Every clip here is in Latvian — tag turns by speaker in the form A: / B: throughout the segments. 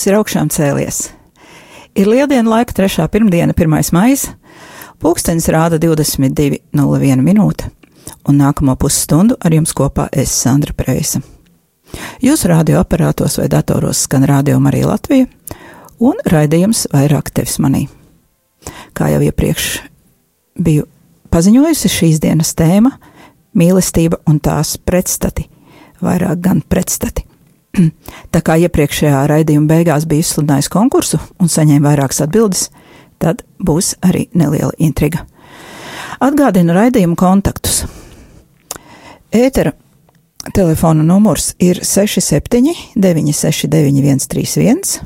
A: Kristus ir augšām cēlies. Ir lieldienu laika trešā pirmdiena, 1. maija, pulkstenis rāda 22.01 minūte, un nākamo pusstundu ar jums kopā es Sandra Preisa. Jūsu radioaparātos vai datoros skan radio Marija Latvija, un raidījums vairāk tevis manī. Kā jau iepriekš biju paziņojusi, šīs dienas tēma - mīlestība un tās pretstati, vairāk gan pretstati. Tā kā iepriekšējā raidījuma beigās bija izsludinājis konkursu un saņēma vairākas atbildes, tad būs arī neliela intriga. Atgādinu raidījumu kontaktus. Ētera telefona numurs ir 67 969 131.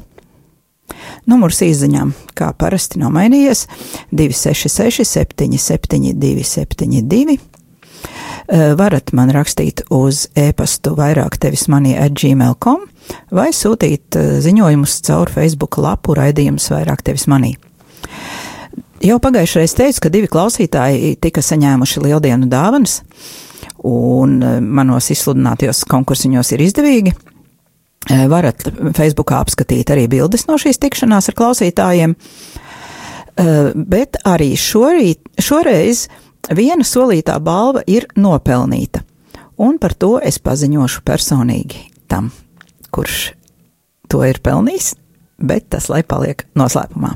A: Numurs izziņām, kā parasti, nav mainījies 266, 772, 72. Varat man rakstīt uz e-pastu vairāk tevis manī at gmail.com vai sūtīt eh, ziņojumus caur Facebook lapu raidījums vairāk tevis manī. Jau pagājušajā reizē teicu, ka divi klausītāji tika saņēmuši lieldienu dāvanas, un eh, manos izsludinātajos konkursiņos ir izdevīgi. Eh, varat Facebookā apskatīt arī bildes no šīs tikšanās ar klausītājiem, bet arī šorīt, šoreiz viena solītā balva ir nopelnīta, un par to es paziņošu personīgi tam, kurš to ir pelnījis, bet tas lai paliek noslēpumā.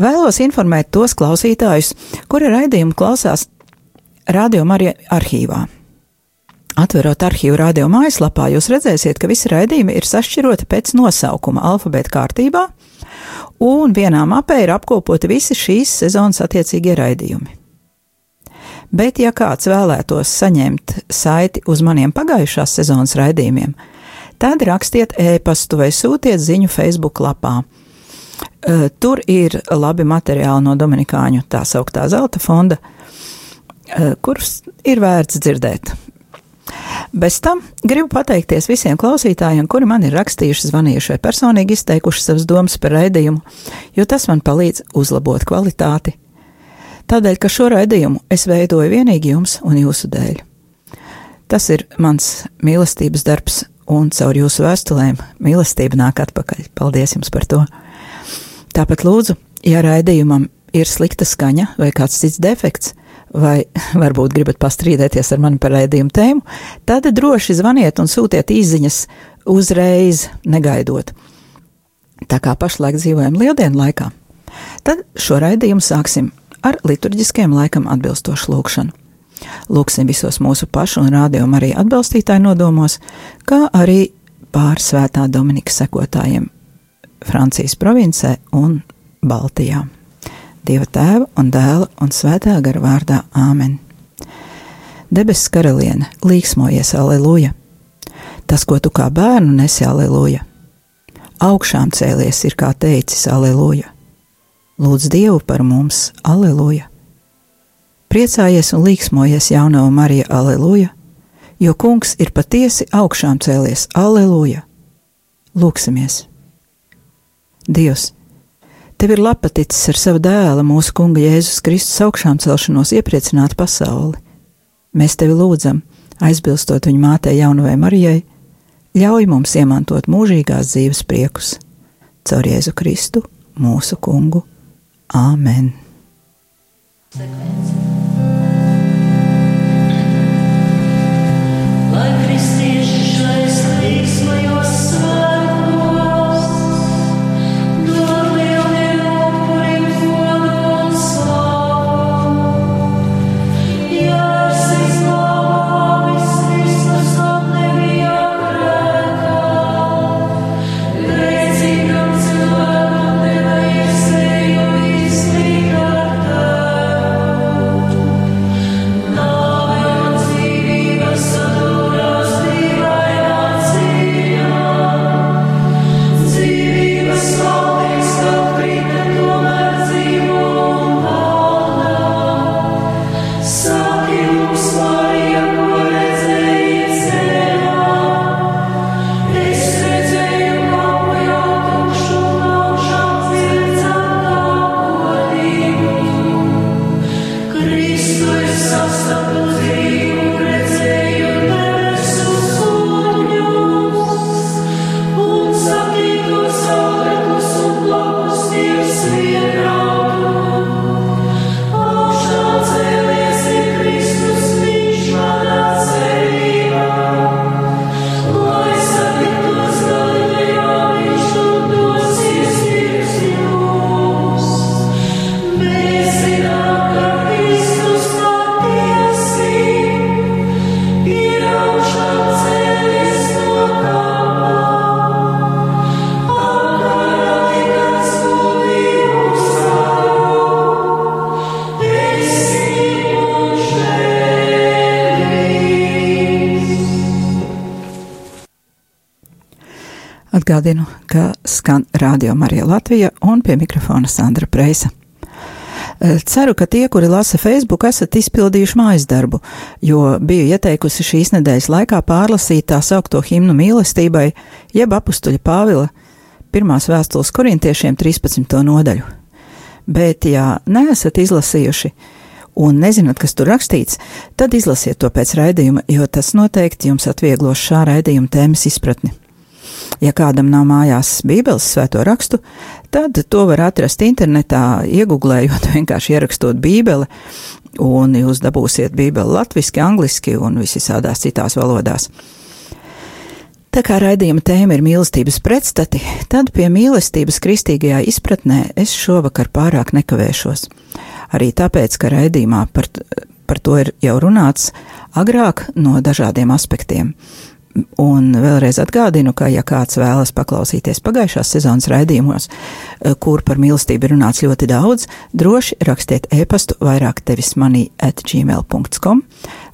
A: Vēlos informēt tos klausītājus, kuri raidījumu klausās Radio Marija arhīvā. Atverot arhīvu radio mājaslapā, jūs redzēsiet, ka visi raidījumi ir sašķiroti pēc nosaukuma alfabēta kārtībā, un vienā mapē ir apkopoti visi šīs sezonas attiecīgie raidījumi. Bet, ja kāds vēlētos saņemt saiti uz maniem pagājušās sezonas raidījumiem, tad rakstiet e-pastu vai sūtiet ziņu Facebook lapā. E, tur ir labi materiāli no Dominikāņu tā sauktā zelta fonda, e, kurus ir vērts dzirdēt. Bez tam gribu pateikties visiem klausītājiem, kuri man ir rakstījuši, zvanījuši vai personīgi izteikuši savas domas par raidījumu, jo tas man palīdz uzlabot kvalitāti tādēļ, ka šo raidījumu es veidoju vienīgi jums un jūsu dēļ. Tas ir mans mīlestības darbs, un caur jūsu vēstulēm mīlestība nāk atpakaļ. Paldies jums par to! Tāpat lūdzu, ja raidījumam ir slikta skaņa vai kāds cits defekts, vai varbūt gribat pastrīdēties ar mani par raidījumu tēmu, tad droši zvaniet un sūtiet īsiņas uzreiz, negaidot. Tā kā pašlaik dzīvojam lieldienu laikā, tad šo raidījumu sāksim ar liturģiskiem laikam atbilstošu lūkšanu. Lūksim visos mūsu pašu un rādījumu arī atbalstītāju nodomos, kā arī pārsvētā Dominika sekotājiem Francijas provincē un Baltijā. Dieva tēva un dēla un svētā gara vārdā Āmen. Debesis karaliene, līksmojies, aleluja! Tas, ko tu kā bērnu nesi, aleluja! Augšām cēlies ir kā teicis, aleluja! Lūdz Dievu par mums, aleluja! Priecājies un līksmojies, jaunā Marija, aleluja! Jo kungs ir patiesi augšām cēlies, aleluja! Lūksimies! Dievs! Tev ir lapaticis ar savu dēlu, mūsu kunga Jēzus Kristus augšām celšanos, iepriecināt pasauli. Mēs tevi lūdzam, aizbilstot viņa mātei jaunavai Marijai, ļauj mums iemantot mūžīgās dzīves priekus caur Jēzu Kristu, mūsu kungu. Āmen! Sekvenci. Atgādinu, ka skan Radio Marija Latvija un pie mikrofona Sandra Preisa. Eh, ceru, ka tie, kuri lasa Facebook, esat izpildījuši mājas darbu, jo biju ieteikusi šīs nedēļas laikā pārlasīt tā saukto himnu mīlestībai, jeb apustuļa Pāvila pirmās vēstules korintiešiem 13. nodaļu. Bet, ja neesat izlasījuši un nezināt, kas tur rakstīts, tad izlasiet to pēc raidījuma, jo tas noteikti jums atvieglos šā raidījuma tēmas izpratni. Ja kādam nav mājās Bībeles svēto rakstu, tad to var atrast internetā, iegūlējot, vienkārši ierakstot Bībeli, un jūs dabūsiet Bībeli latviešu, angliski un visādās citās valodās. Tā kā raidījuma tēma ir mīlestības pretstati, tad pie mīlestības kristīgajā izpratnē es šovakar pārāk nekavēšos. Arī tāpēc, ka raidījumā par, par to ir jau runāts agrāk no dažādiem aspektiem. Un vēlreiz atgādinu, ka, ja kāds vēlas paklausīties pagājušās sezonas raidījumos, eh, kur par mīlestību ir runāts ļoti daudz, droši rakstiet e-pastu vairāk tevis manī at gmail.com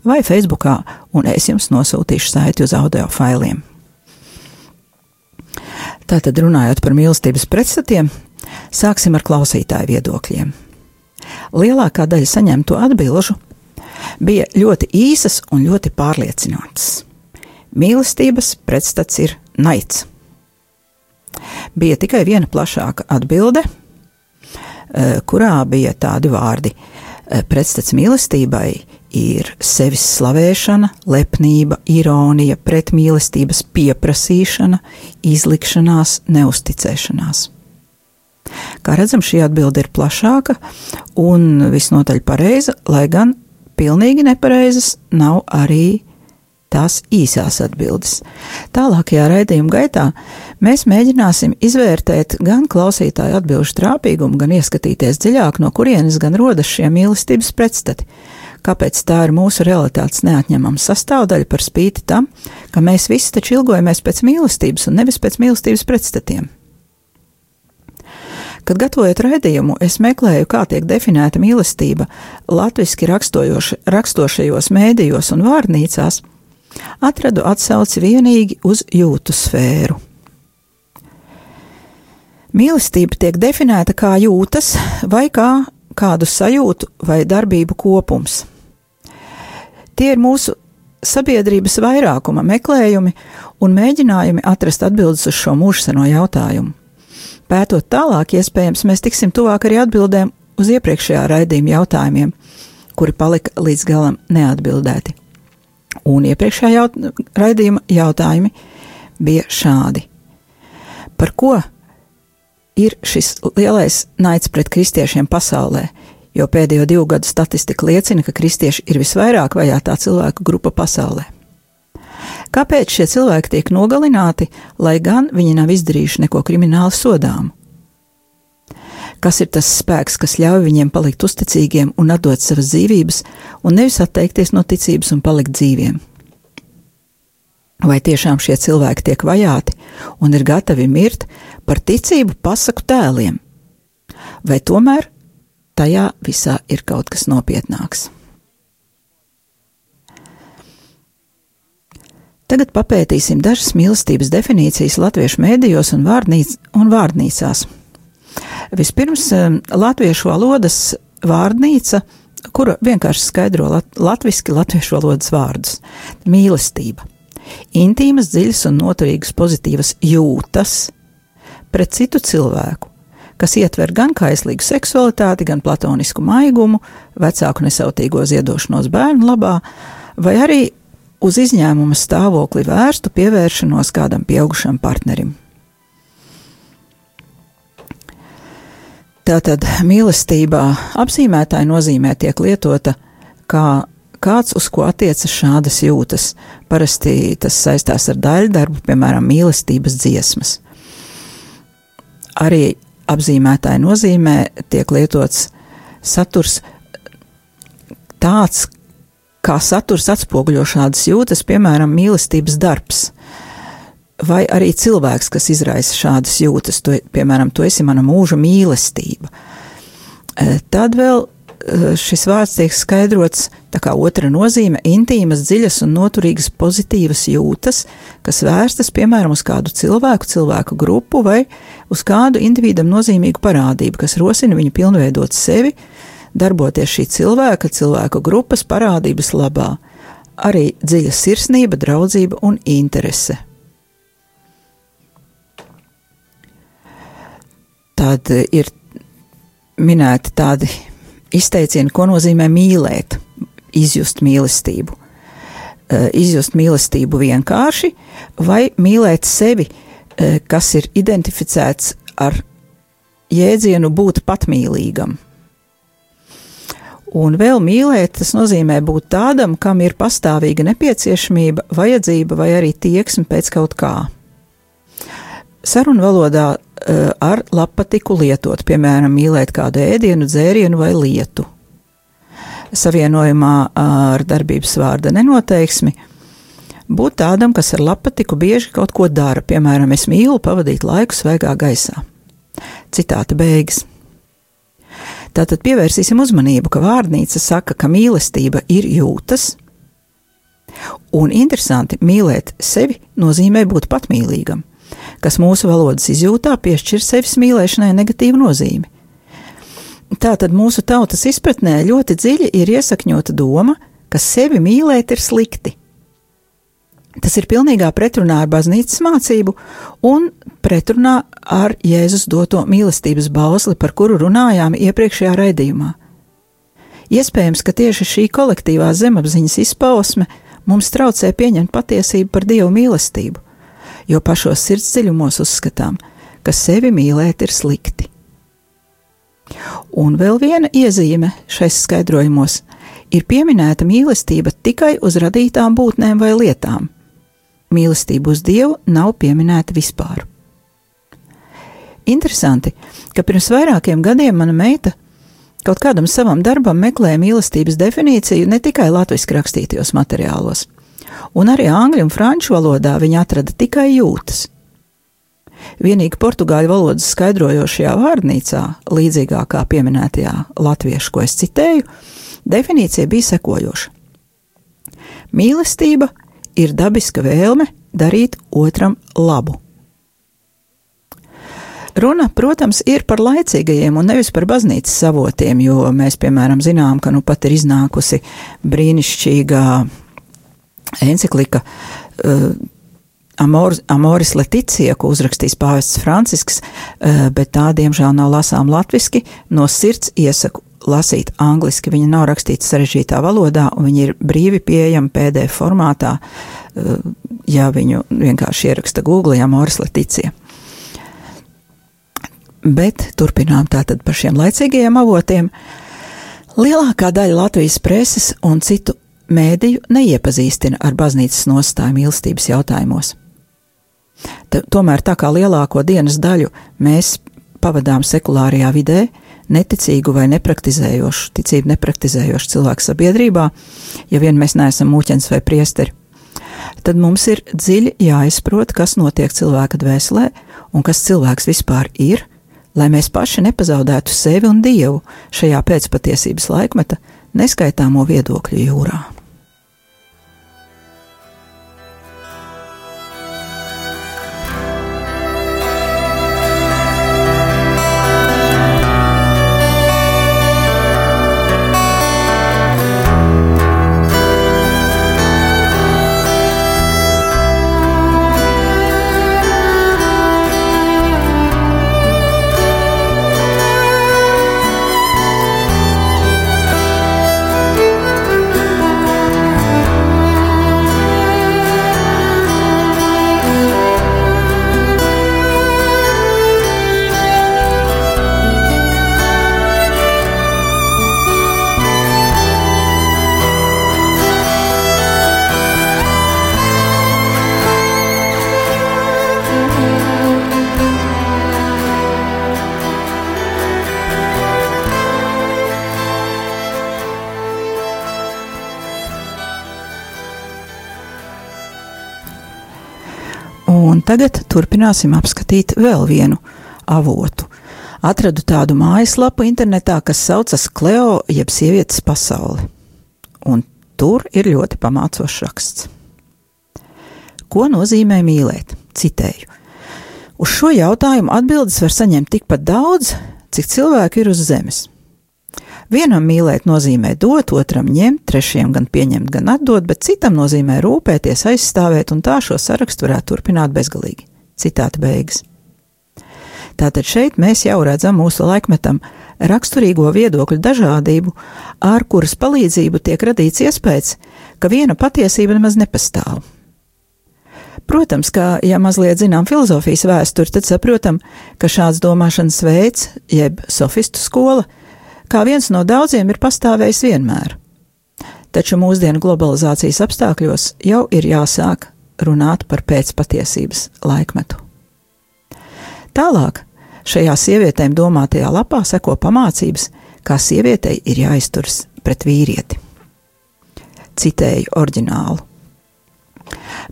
A: vai Facebookā, un es jums nosūtīšu saiti uz audio failiem. Tātad runājot par mīlestības pretstatiem, sāksim ar klausītāju viedokļiem. Lielākā daļa saņemto atbilžu bija ļoti īsas un ļoti pārliecinātas. Mīlestības pretstats ir naids. Bija tikai viena plašāka atbilde, eh, kurā bija tādi vārdi: eh, pretstats mīlestībai ir sevis slavēšana, lepnība, ironija, pretmīlestības pieprasīšana, izlikšanās, neusticēšanās. Kā redzam, šī atbilde ir plašāka un visnotaļ pareiza, lai gan pilnīgi nepareizas nav arī tās īsās atbildes. Tālākajā raidījuma gaitā mēs mēģināsim izvērtēt gan klausītāju atbilžu trāpīgumu, gan ieskatīties dziļāk, no kurienes gan rodas šie mīlestības pretstati. Kāpēc tā ir mūsu realitātes neatņemama sastāvdaļa par spīti tam, ka mēs visi taču ilgojamies pēc mīlestības un nevis pēc mīlestības pretstatiem? Kad gatavojot raidījumu, es meklēju, kā tiek definēta mīlestība latviešu rakstošajos mēdījos un vārnīcās, atradu atsauci vienīgi uz jūtu sfēru. Mīlestība tiek definēta kā jūtas vai kā kādu sajūtu vai darbību kopums. Tie ir mūsu sabiedrības vairākuma meklējumi un mēģinājumi atrast atbildes uz šo mūžseno jautājumu. Pētot tālāk, iespējams, mēs tiksim tuvāk arī atbildēm uz iepriekšējā raidījuma jautājumiem, kuri palika līdz galam neatbildēti. Un iepriekšējā jaut raidījuma jautājumi bija šādi. Par ko ir šis lielais naids pret kristiešiem pasaulē? Jo pēdējo divu gadu statistika liecina, ka kristieši ir visvairāk vajātā cilvēku grupa pasaulē. Kāpēc šie cilvēki tiek nogalināti, lai gan viņi nav izdarījuši neko krimināli sodāmu? Kas ir tas spēks, kas ļauj viņiem palikt uzticīgiem un atdot savas dzīvības, un nevis atteikties no ticības un palikt dzīviem. Vai tiešām šie cilvēki tiek vajāti un ir gatavi mirt par ticību pasaku tēliem, vai tomēr tajā visā ir kaut kas nopietnāks? Tagad papētīsim dažas mīlestības definīcijas latviešu mēdījos un, vārdnīc, un vārdnīcās. Vispirms latviešu valodas vārdnīca, kura vienkārši skaidro lat latviski latviešu valodas vārdus - mīlestība. Intīmas, dziļas un noturīgas pozitīvas jūtas pret citu cilvēku, kas ietver gan kaislīgu seksualitāti, gan platonisku maigumu, vecāku nesautīgo ziedošanos bērnu labā, vai arī uz izņēmuma stāvokli vērstu pievēršanos kādam pieaugušam partnerim. Tātad mīlestībā apzīmētāja nozīmē tiek lietota kā kāds, uz ko attiecas šādas jūtas. Parasti tas saistās ar daļdarbu, piemēram, mīlestības dziesmas. Arī apzīmētāja nozīmē tiek lietots saturs tāds, kā saturs atspoguļo šādas jūtas, piemēram, mīlestības darbs vai arī cilvēks, kas izraisa šādas jūtas, tu, piemēram, tu esi mana mūža mīlestība. E, tad vēl eh, šis vārds tiek skaidrots tā kā otra nozīme - intīmas, dziļas un noturīgas pozitīvas jūtas, kas vērstas, piemēram, uz kādu cilvēku, cilvēku grupu vai uz kādu individam nozīmīgu parādību, kas rosina viņu pilnveidot sevi, darboties šī cilvēka, cilvēku grupas parādības labā, arī dziļa sirsnība, draudzība un interese. Tad ir minēti tādi izteicieni, ko nozīmē mīlēt, izjust mīlestību. Eh, izjust mīlestību vienkārši, vai mīlēt sevi, eh, kas ir identificēts ar jēdzienu būt patmīlīgam. Un vēl mīlēt, tas nozīmē būt tādam, kam ir pastāvīga nepieciešamība, vajadzība vai arī tieksme pēc kaut kā. Sarunu valodā Eh, ar lapatiku lietot, piemēram, mīlēt kādu ēdienu, dzērienu vai lietu. Savienojumā ar darbības vārda nenoteiksmi būt tādam, kas ar lapatiku bieži kaut ko dara, piemēram, es mīlu pavadīt laiku svaigā gaisā. Citāta beigas. Tātad pievērsīsim uzmanību, ka vārnīca saka, ka mīlestība ir jūtas, un interesanti mīlēt sevi nozīmē būt patmīlīgam kas mūsu valodas izjūtā piešķir sevis mīlēšanai negatīvu nozīmi. Tātad mūsu tautas izpratnē ļoti dziļi ir iesakņota doma, ka sevi mīlēt ir slikti. Tas ir pilnīgā pretrunā ar baznīcas mācību un pretrunā ar Jēzus doto mīlestības bausli, par kuru runājām iepriekšējā raidījumā. Iespējams, ka tieši šī kolektīvā zemapziņas izpausme mums traucē pieņemt patiesību par Dievu mīlestību, jo pašos sirds dziļumos uzskatām, ka sevi mīlēt ir slikti. Un vēl viena iezīme šais skaidrojumos ir pieminēta mīlestība tikai uz radītām būtnēm vai lietām. Mīlestība uz Dievu nav pieminēta vispār. Interesanti, ka pirms vairākiem gadiem mana meita kaut kādam savam darbam meklēja mīlestības definīciju ne tikai latviešu rakstītajos materiālos un arī angļu un franču valodā viņa atrada tikai jūtas. Vienīgi portugāļu valodas skaidrojošajā vārnīcā, līdzīgā kā pieminētajā latviešu, ko es citēju, definīcija bija sekojoša. Mīlestība ir dabiska vēlme darīt otram labu. Runa, protams, ir par laicīgajiem un nevis par baznīcas savotiem, jo mēs, piemēram, zinām, ka nu pat ir iznākusi brīnišķīgā encyklika uh, Amor, Amoris Leticija, ko uzrakstīs pāvests Francisks, uh, bet tā, diemžēl, nav lasām latviski. No sirds iesaku lasīt angliski. Viņa nav rakstīta sarežģītā valodā, un viņa ir brīvi pieejama PDF formātā, uh, ja viņu vienkārši ieraksta Google, Amoris Leticija. Bet turpinām tātad par šiem laicīgajiem avotiem. Lielākā daļa Latvijas preses un citu mēdīju neiepazīstina ar baznīcas nostāju mīlestības jautājumos. T tomēr tā kā lielāko dienas daļu mēs pavadām sekulārajā vidē, neticīgu vai nepraktizējošu, ticību nepraktizējošu cilvēku sabiedrībā, ja vien mēs neesam mūķens vai priesteri, tad mums ir dziļi jāizprot, kas notiek cilvēka dvēselē un kas cilvēks vispār ir, lai mēs paši nepazaudētu sevi un dievu šajā pēcpatiesības laikmeta neskaitāmo viedokļu jūrā. Tagad turpināsim apskatīt vēl vienu avotu. atradu tādu mājaslapu internetā, kas saucas Kleo, jeb sievietes pasauli. Un tur ir ļoti pamācošs raksts. Ko nozīmē mīlēt? Citēju. Uz šo jautājumu atbildes var saņemt tikpat daudz, cik cilvēku ir uz zemes. Vienam mīlēt nozīmē dot, otram ņemt, trešajam gan pieņemt, gan atdot, bet citam nozīmē rūpēties, aizstāvēt, un tā šo sarakstu varētu turpināt bezgalīgi. Citāta beigas. Tātad šeit mēs jau redzam mūsu laikmetam raksturīgo viedokļu dažādību, ar kuras palīdzību tiek radīts iespējas, ka viena patiesība nemaz nepastāv. Protams, ka, ja mazliet zinām filozofijas vēsturi, tad saprotam, ka šāds domāšanas veids, jeb sofistu skola, kā viens no daudziem ir pastāvējis vienmēr. Taču mūsdienu globalizācijas apstākļos jau ir jāsāk runāt par pēcpatiesības laikmetu. Tālāk Šajā sievietēm domātajā lapā seko pamācības, kā sievietei ir jāizturas pret vīrieti. Citēju oriģinālu.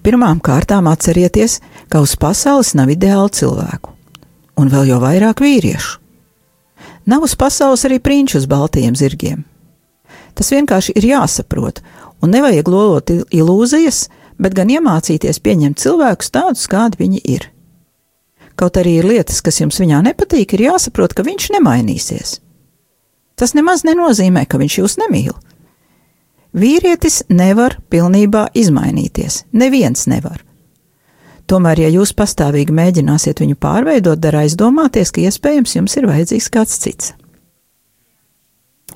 A: Pirmām kārtām atcerieties, ka uz pasaules nav ideālu cilvēku, un vēl jau vairāk vīriešu. Nav uz pasaules arī prinču uz baltajiem zirgiem. Tas vienkārši ir jāsaprot, un nevajag lolot ilūzijas, bet gan iemācīties pieņemt cilvēkus tādus, kādi viņi ir. Kaut arī ir lietas, kas jums viņā nepatīk, ir jāsaprot, ka viņš nemainīsies. Tas nemaz nenozīmē, ka viņš jūs nemīl. Vīrietis nevar pilnībā izmainīties. Neviens nevar. Tomēr, ja jūs pastāvīgi mēģināsiet viņu pārveidot, dara aizdomāties, ka iespējams jums ir vajadzīgs kāds cits.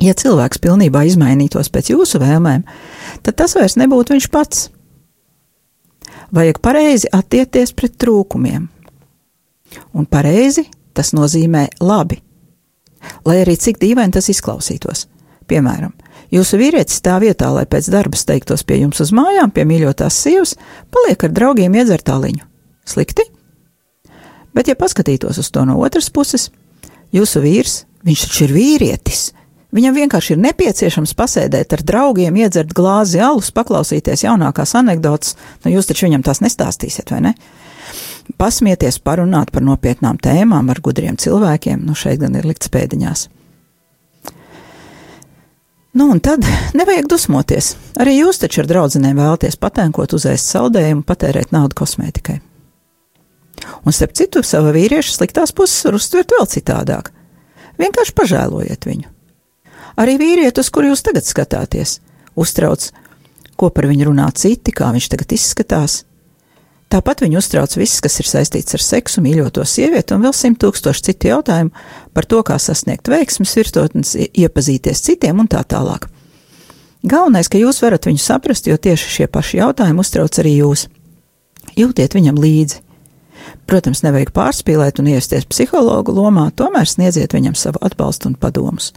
A: Ja cilvēks pilnībā izmainītos pēc jūsu vēlmēm, tad tas vairs nebūtu viņš pats. Vajag pareizi attiekties pret trūkumiem, Un pareizi tas nozīmē labi. Lai arī cik dīvaini tas izklausītos. Piemēram, jūsu vīrietis tā vietā, lai pēc darba steigtos pie jums uz mājām, pie mīļotās sievas, paliek ar draugiem iedzert tāliņu. Slikti? Bet, ja paskatītos uz to no otras puses, jūsu vīrs, viņš taču ir vīrietis. Viņam vienkārši ir nepieciešams pasēdēt ar draugiem, iedzert glāzi alus, paklausīties jaunākās anekdotas. Nu, jūs taču viņam tās nestāstīsiet, vai ne? pasmieties, parunāt par nopietnām tēmām ar gudriem cilvēkiem, nu šeit gan ir likts pēdiņās. Nu, un tad nevajag dusmoties. Arī jūs taču ar draudzenēm vēlaties patēnkot, uzēst saldējumu, patērēt naudu kosmētikai. Un, starp citu, sava vīrieša sliktās puses var uztvert vēl citādāk. Vienkārši pažēlojiet viņu. Arī vīrietis, uz kuru jūs tagad skatāties, uztrauc, ko par viņu runā citi, kā viņš tagad izskatās, Tāpat viņu uztrauc viss, kas ir saistīts ar seksu, mīļoto sievieti un vēl simt tūkstoši citu jautājumu par to, kā sasniegt veiksmes virsotnes, iepazīties citiem un tā tālāk. Galvenais, ka jūs varat viņu saprast, jo tieši šie paši jautājumi uztrauc arī jūs. Jūtiet viņam līdzi. Protams, nevajag pārspīlēt un iesties psihologu lomā, tomēr sniedziet viņam savu atbalstu un padomus.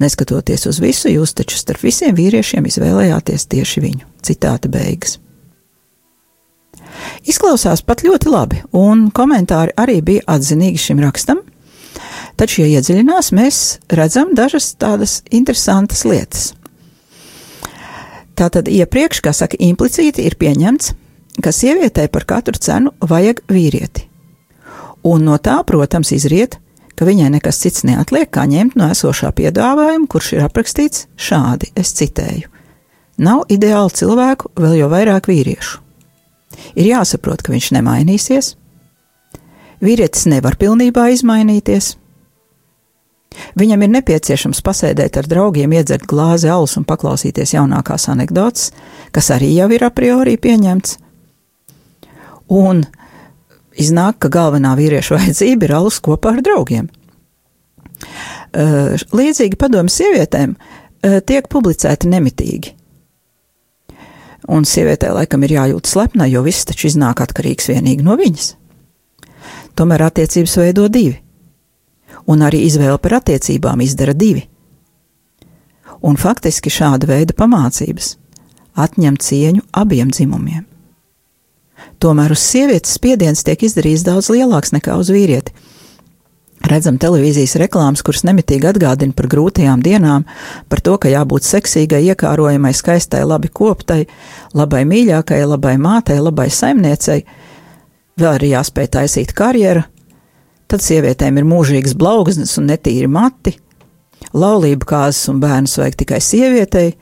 A: Neskatoties uz visu, jūs taču starp visiem vīriešiem izvēlējāties tieši viņu. Citāta beigas. Izklausās pat ļoti labi, un komentāri arī bija atzinīgi šim rakstam. Taču, ja iedziļinās, mēs redzam dažas tādas interesantas lietas. Tātad iepriekš, kā saka, implicīti ir pieņemts, ka sievietei par katru cenu vajag vīrieti. Un no tā, protams, izriet, ka viņai nekas cits neatliek, kā ņemt no esošā piedāvājuma, kurš ir aprakstīts šādi, es citēju: Nav ideāli cilvēku, vēl jau vairāk vīriešu. Ir jāsaprot, ka viņš nemainīsies. Vīrietis nevar pilnībā izmainīties. Viņam ir nepieciešams pasēdēt ar draugiem, iedzert glāzi alus un paklausīties jaunākās anekdotas, kas arī jau ir a priori pieņemts. Un iznāk, ka galvenā vīrieša vajadzība ir alus kopā ar draugiem. Līdzīgi padomu sievietēm tiek publicēti nemitīgi un sievietē laikam ir jājūt slepna, jo viss taču iznāk atkarīgs vienīgi no viņas. Tomēr attiecības veido divi, un arī izvēle par attiecībām izdara divi. Un faktiski šāda veida pamācības atņem cieņu abiem dzimumiem. Tomēr uz sievietes spiediens tiek izdarīts daudz lielāks nekā uz vīrieti Redzam televīzijas reklāmas, kuras nemitīgi atgādina par grūtajām dienām, par to, ka jābūt seksīgai, iekārojamai, skaistai, labi koptai, labai mīļākai, labai mātei, labai saimniecei, vēl arī jāspēj taisīt karjeru. Tad sievietēm ir mūžīgas blaugsnes un netīri mati, laulība kāzas un bērns vajag tikai sievietei.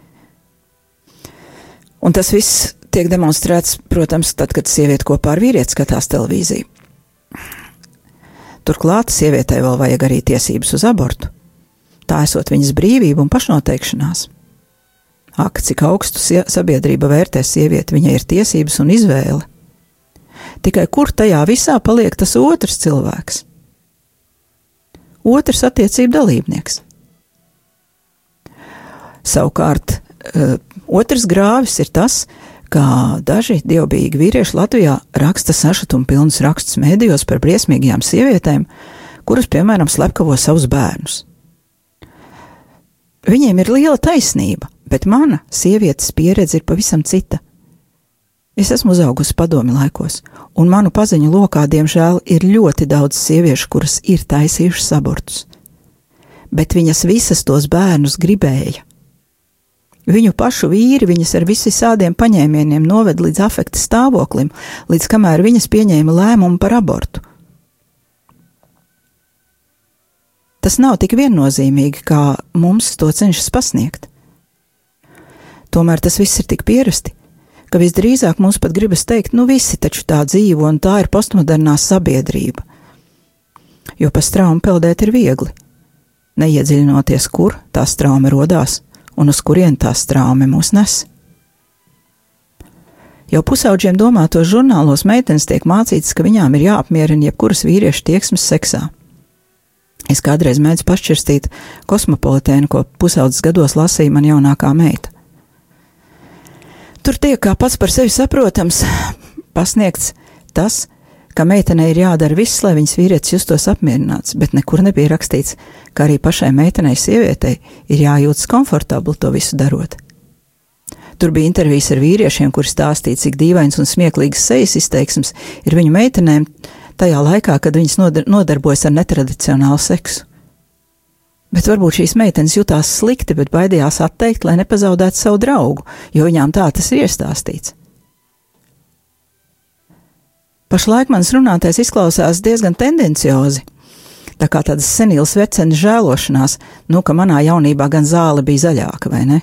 A: Un tas viss tiek demonstrēts, protams, tad, kad sieviete kopā ar vīrieti skatās televīziju. Turklāt sievietei vēl vajag arī tiesības uz abortu. Tā esot viņas brīvība un pašnoteikšanās. Ak, cik augstu sabiedrība vērtē sievieti, viņai ir tiesības un izvēle. Tikai kur tajā visā paliek tas otrs cilvēks? Otrs attiecību dalībnieks. Savukārt, uh, otrs grāvis ir tas, kā daži dievbijīgi vīrieši Latvijā raksta sašutumu pilnus rakstus mēdījos par briesmīgajām sievietēm, kuras, piemēram, slepkavo savus bērnus. Viņiem ir liela taisnība, bet mana sievietes pieredze ir pavisam cita. Es esmu uzaugusi padomi laikos, un manu paziņu lokā, diemžēl, ir ļoti daudz sieviešu, kuras ir taisījušas abortus. Bet viņas visas tos bērnus gribēja. Viņu pašu vīri viņas ar visādiem paņēmieniem noved līdz afekta stāvoklim, līdz kamēr viņas pieņēma lēmumu par abortu. Tas nav tik viennozīmīgi, kā mums to cenšas pasniegt. Tomēr tas viss ir tik pierasti, ka visdrīzāk mums pat gribas teikt, nu visi taču tā dzīvo un tā ir postmodernā sabiedrība. Jo pa straumu peldēt ir viegli, neiedziļinoties, kur tā strauma rodās un uz kurien tā strāme mūs nes. Jau pusauģiem domātos žurnālos meitenes tiek mācītas, ka viņām ir jāapmierina jebkuras vīriešu tieksmes seksā. Es kādreiz mēģināju pašķirstīt kosmopolitēnu, ko pusaudzes gados lasīja man jaunākā meita. Tur tiek, kā pats par sevi saprotams, pasniegts tas, ka meitenei ir jādara viss, lai viņas vīrietis justos apmierināts, bet nekur nebija rakstīts, ka arī pašai meitenei, sievietei, ir jājūtas komfortabli to visu darot. Tur bija intervijas ar vīriešiem, kuri stāstīja, cik dīvains un smieklīgs sejas izteiksmes ir viņu meitenēm tajā laikā, kad viņas nodarbojas ar netradicionālu seksu. Bet varbūt šīs meitenes jutās slikti, bet baidījās atteikt, lai nepazaudētu savu draugu, jo viņām tā tas ir iestāstīts. Pašlaik mans runātais izklausās diezgan tendenciozi. Tā kā tādas senīlas vecenas žēlošanās, nu, ka manā jaunībā gan zāle bija zaļāka, vai ne?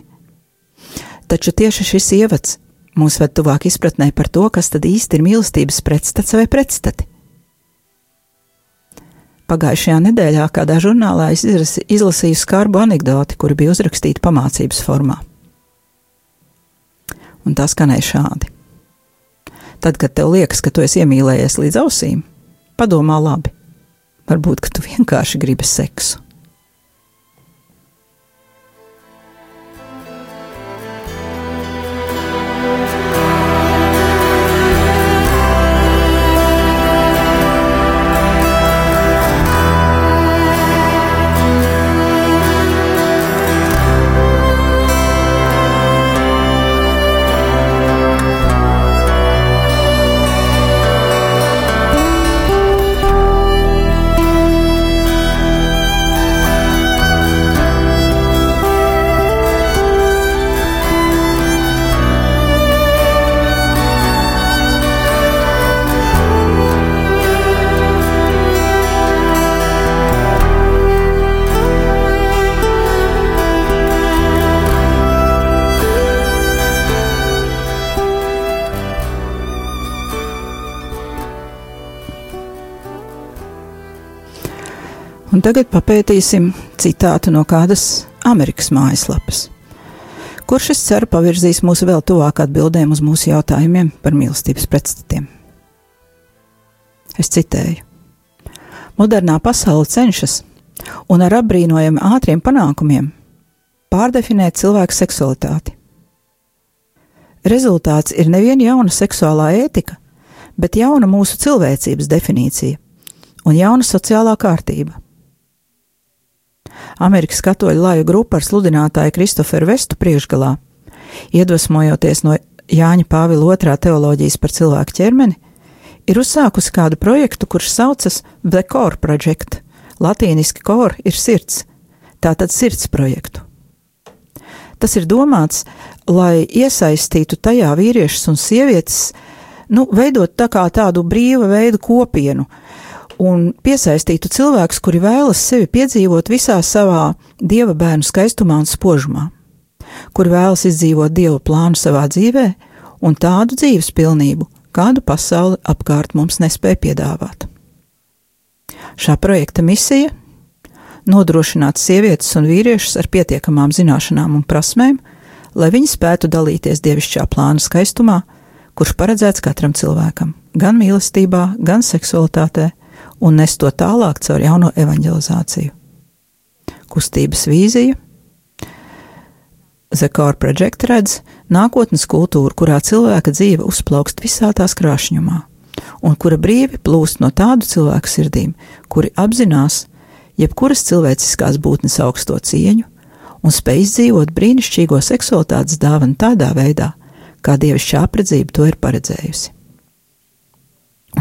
A: Taču tieši šis ievads mūs ved tuvāk izpratnē par to, kas tad īsti ir mīlestības pretstats vai pretstati. Pagājušajā nedēļā kādā žurnālā es izlasīju skarbu anekdoti, kura bija uzrakstīta pamācības formā. Un tā skanēja šādi. Tad, kad tev liekas, ka tu esi iemīlējies līdz ausīm, padomā labi. Varbūt, ka tu vienkārši gribi seksu. Un tagad papētīsim citātu no kādas Amerikas mājaslapas, kurš es ceru pavirzīs mūs vēl tuvāk atbildēm uz mūsu jautājumiem par mīlestības pretstatiem. Es citēju: Modernā pasaule cenšas un ar apbrīnojami ātriem panākumiem pārdefinēt cilvēku seksualitāti. Rezultāts ir nevien jauna seksuālā ētika, bet jauna mūsu cilvēcības definīcija un jauna sociālā kārtība. Amerikas katoļu laju grupa ar sludinātāju Kristoferu Vestu priekšgalā, iedvesmojoties no Jāņa Pāvila otrā teoloģijas par cilvēku ķermeni, ir uzsākusi kādu projektu, kurš saucas The Core Project. Latīniski core ir sirds, tātad sirds projektu. Tas ir domāts, lai iesaistītu tajā vīriešus un sievietes, nu, veidot tā kā tādu brīva veidu kopienu, un piesaistītu cilvēkus, kuri vēlas sevi piedzīvot visā savā dieva bērnu skaistumā un spožumā, kuri vēlas izdzīvot dieva plānu savā dzīvē un tādu dzīves pilnību, kādu pasauli apkārt mums nespēja piedāvāt. Šā projekta misija - nodrošināt sievietes un vīriešus ar pietiekamām zināšanām un prasmēm, lai viņi spētu dalīties dievišķā plāna skaistumā, kurš paredzēts katram cilvēkam, gan mīlestībā, gan seksualitātē, un nes to tālāk caur jauno evanģelizāciju. Kustības vīzija The Core Project redz nākotnes kultūru, kurā cilvēka dzīve uzplaukst visā tās krāšņumā, un kura brīvi plūst no tādu cilvēku sirdīm, kuri apzinās jebkuras cilvēciskās būtnes augsto cieņu un spēj izdzīvot brīnišķīgo seksualitātes dāvanu tādā veidā, kā dievišķā apredzība to ir paredzējusi.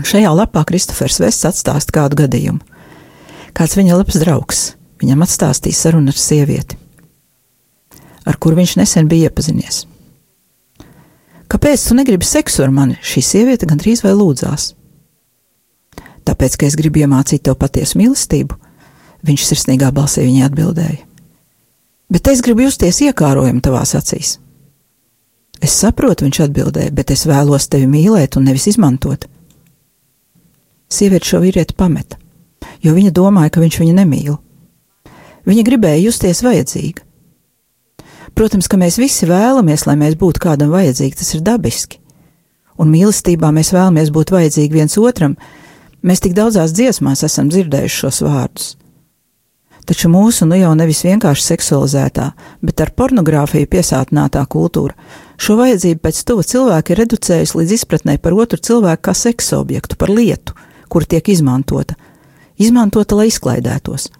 A: Šajā lapā Kristofers Vests atstāst kādu gadījumu. Kāds viņa labs draugs viņam atstāstīja sarunu ar sievieti, ar kuru viņš nesen bija iepazinies. Kāpēc tu negribi seksu ar mani? Šī sieviete gandrīz vai lūdzās. Tāpēc, ka es gribu iemācīt tev patiesu mīlestību, viņš sirsnīgā balsī viņai atbildēja. Bet es gribu justies iekārojami tavās acīs. Es saprotu, viņš atbildēja, bet es vēlos tevi mīlēt un nevis izmantot. Sieviete šo vīrieti pameta, jo viņa domāja, ka viņš viņu nemīl. Viņa gribēja justies vajadzīga. Protams, ka mēs visi vēlamies, lai mēs būtu kādam vajadzīgi, tas ir dabiski. Un mīlestībā mēs vēlamies būt vajadzīgi viens otram. Mēs tik daudzās dziesmās esam dzirdējuši šos vārdus. Taču mūsu nu jau nevis vienkārši seksualizētā, bet ar pornogrāfiju piesātinātā kultūra šo vajadzību pēc tuva cilvēka ir reducējusi līdz izpratnē par otru cilvēku kā seksa objektu, par lietu, kur tiek izmantota, izmantota, lai izklaidētos.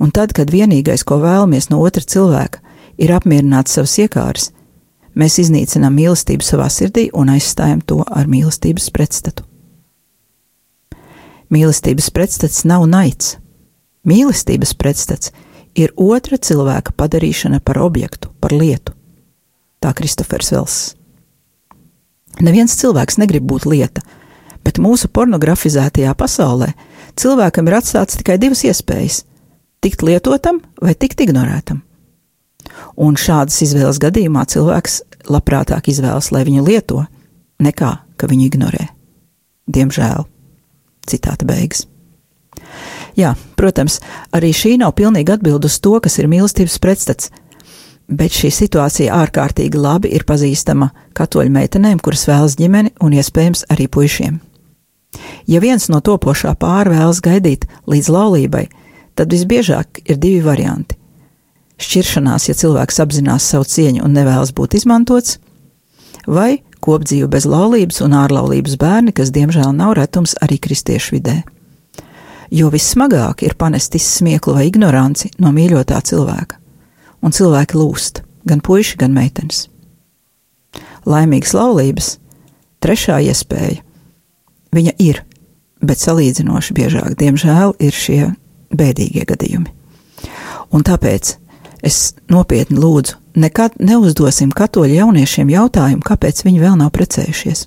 A: Un tad, kad vienīgais, ko vēlamies no otra cilvēka, ir apmierināt savus iekārus, mēs iznīcinām mīlestību savā sirdī un aizstājam to ar mīlestības pretstatu. Mīlestības pretstats nav naids. Mīlestības pretstats ir otra cilvēka padarīšana par objektu, par lietu. Tā Kristofers Vels. Neviens cilvēks negrib būt lieta, bet mūsu pornografizētajā pasaulē cilvēkam ir atstāts tikai divas iespējas - tikt lietotam vai tikt ignorētam. Un šādas izvēles gadījumā cilvēks labprātāk izvēlas, lai viņu lieto, nekā ka viņu ignorē. Diemžēl. Citāta beigas. Jā, protams, arī šī nav pilnīga atbilde uz to, kas ir mīlestības pretstats, bet šī situācija ārkārtīgi labi ir pazīstama katoļu meitenēm, kuras vēlas ģimeni un iespējams arī puišiem. Ja viens no topošā pāra vēlas gaidīt līdz laulībai, tad visbiežāk ir divi varianti. Šķiršanās, ja cilvēks apzinās savu cieņu un nevēlas būt izmantots, vai kopdzīve bez laulības un ārlaulības bērni, kas diemžēl nav retums arī kristiešu vidē. Jo vissmagāk ir panest izsmieklu vai ignoranci no mīļotā cilvēka, un cilvēki lūst, gan puiši, gan meitenes. Laimīgas laulības, trešā iespēja Viņa ir, bet salīdzinoši biežāk, diemžēl, ir šie bēdīgie gadījumi. Un tāpēc es nopietni lūdzu, nekad neuzdosim katoļu jauniešiem jautājumu, kāpēc viņi vēl nav precējušies.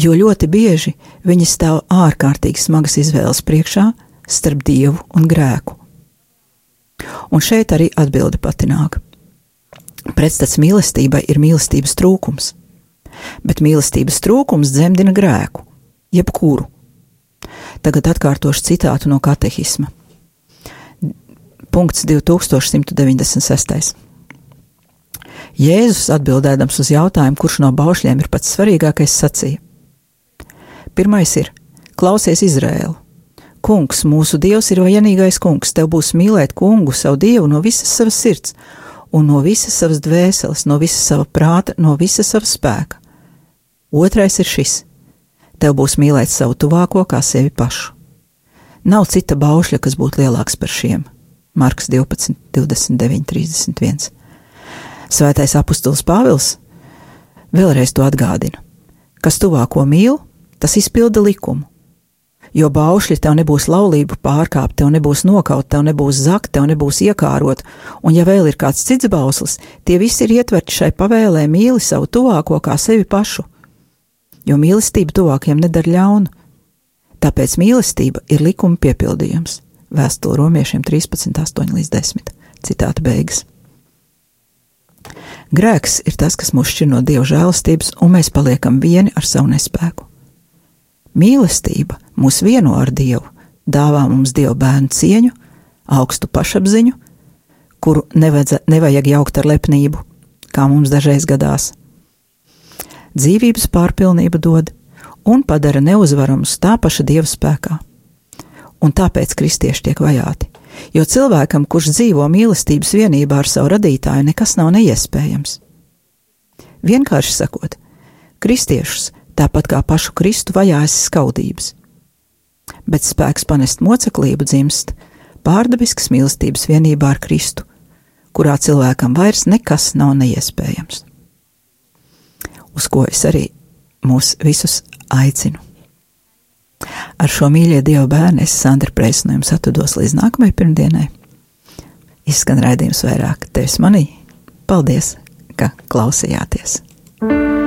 A: Jo ļoti bieži viņi stāv ārkārtīgi smagas izvēles priekšā starp dievu un grēku. Un šeit arī atbilde pati nāk. Pretstats mīlestībai ir mīlestības trūkums bet mīlestības trūkums dzemdina grēku, jebkuru. Tagad atkārtošu citātu no katehisma. Punkts 2196. Jēzus atbildēdams uz jautājumu, kurš no baušļiem ir pats svarīgākais, sacīja: Pirmais ir: Klausies, Izrēlu! Kungs, mūsu Dievs ir vienīgais kungs, tev būs mīlēt kungu, savu Dievu no visas savas sirds, un no visas savas dvēseles, no visas sava prāta, no visas sava spēka. Otrais ir šis: tev būs mīlēt savu tuvāko kā sevi pašu. Nav cita baušļa, kas būtu lielāks par šiem. Marks 12, 29, 31. Svētais apustulis Pāvils vēlreiz to atgādina: kas tuvāko mīl, tas izpilda likumu. Jo baušļi tev nebūs laulību pārkāpt, tev nebūs nokaut, tev nebūs zakt, tev nebūs iekārot, un ja vēl ir kāds cits bauslis, tie visi ir ietverti šai pavēlē mīli savu tuvāko kā sevi pašu jo mīlestība tuvākiem nedara ļaunu. Tāpēc mīlestība ir likuma piepildījums. Vēstule romiešiem 13, 8 līdz 10. Citāta beigas. Grēks ir tas, kas mūs šķir no dieva žēlastības, un mēs paliekam vieni ar savu nespēku. Mīlestība mūs vieno ar dievu, dāvā mums dievu bērnu cieņu, augstu pašapziņu, kuru nevajag, jaukt ar lepnību, kā mums dažreiz gadās. Dzīvības pārpilnība dod un padara neuzvaramus tā paša dieva spēkā. Un tāpēc kristieši tiek vajāti jo cilvēkam, kurš dzīvo mīlestības vienībā ar savu radītāju, nekas nav neiespējams. Vienkārši sakot, kristiešus, tāpat kā pašu Kristu, vajājas skaudības, bet spēks panest moceklību dzimst pārdabiskas mīlestības vienībā ar Kristu, kurā cilvēkam vairs nekas nav neiespējams. Uz ko es arī mūs visus aicinu. Ar šo mīļie Dieva bērnu es Sandra Preis no jums atvados līdz nākamajai pirmdienai. Izskan raidījums vairāk tevis manī. Paldies, ka klausījāties! thank you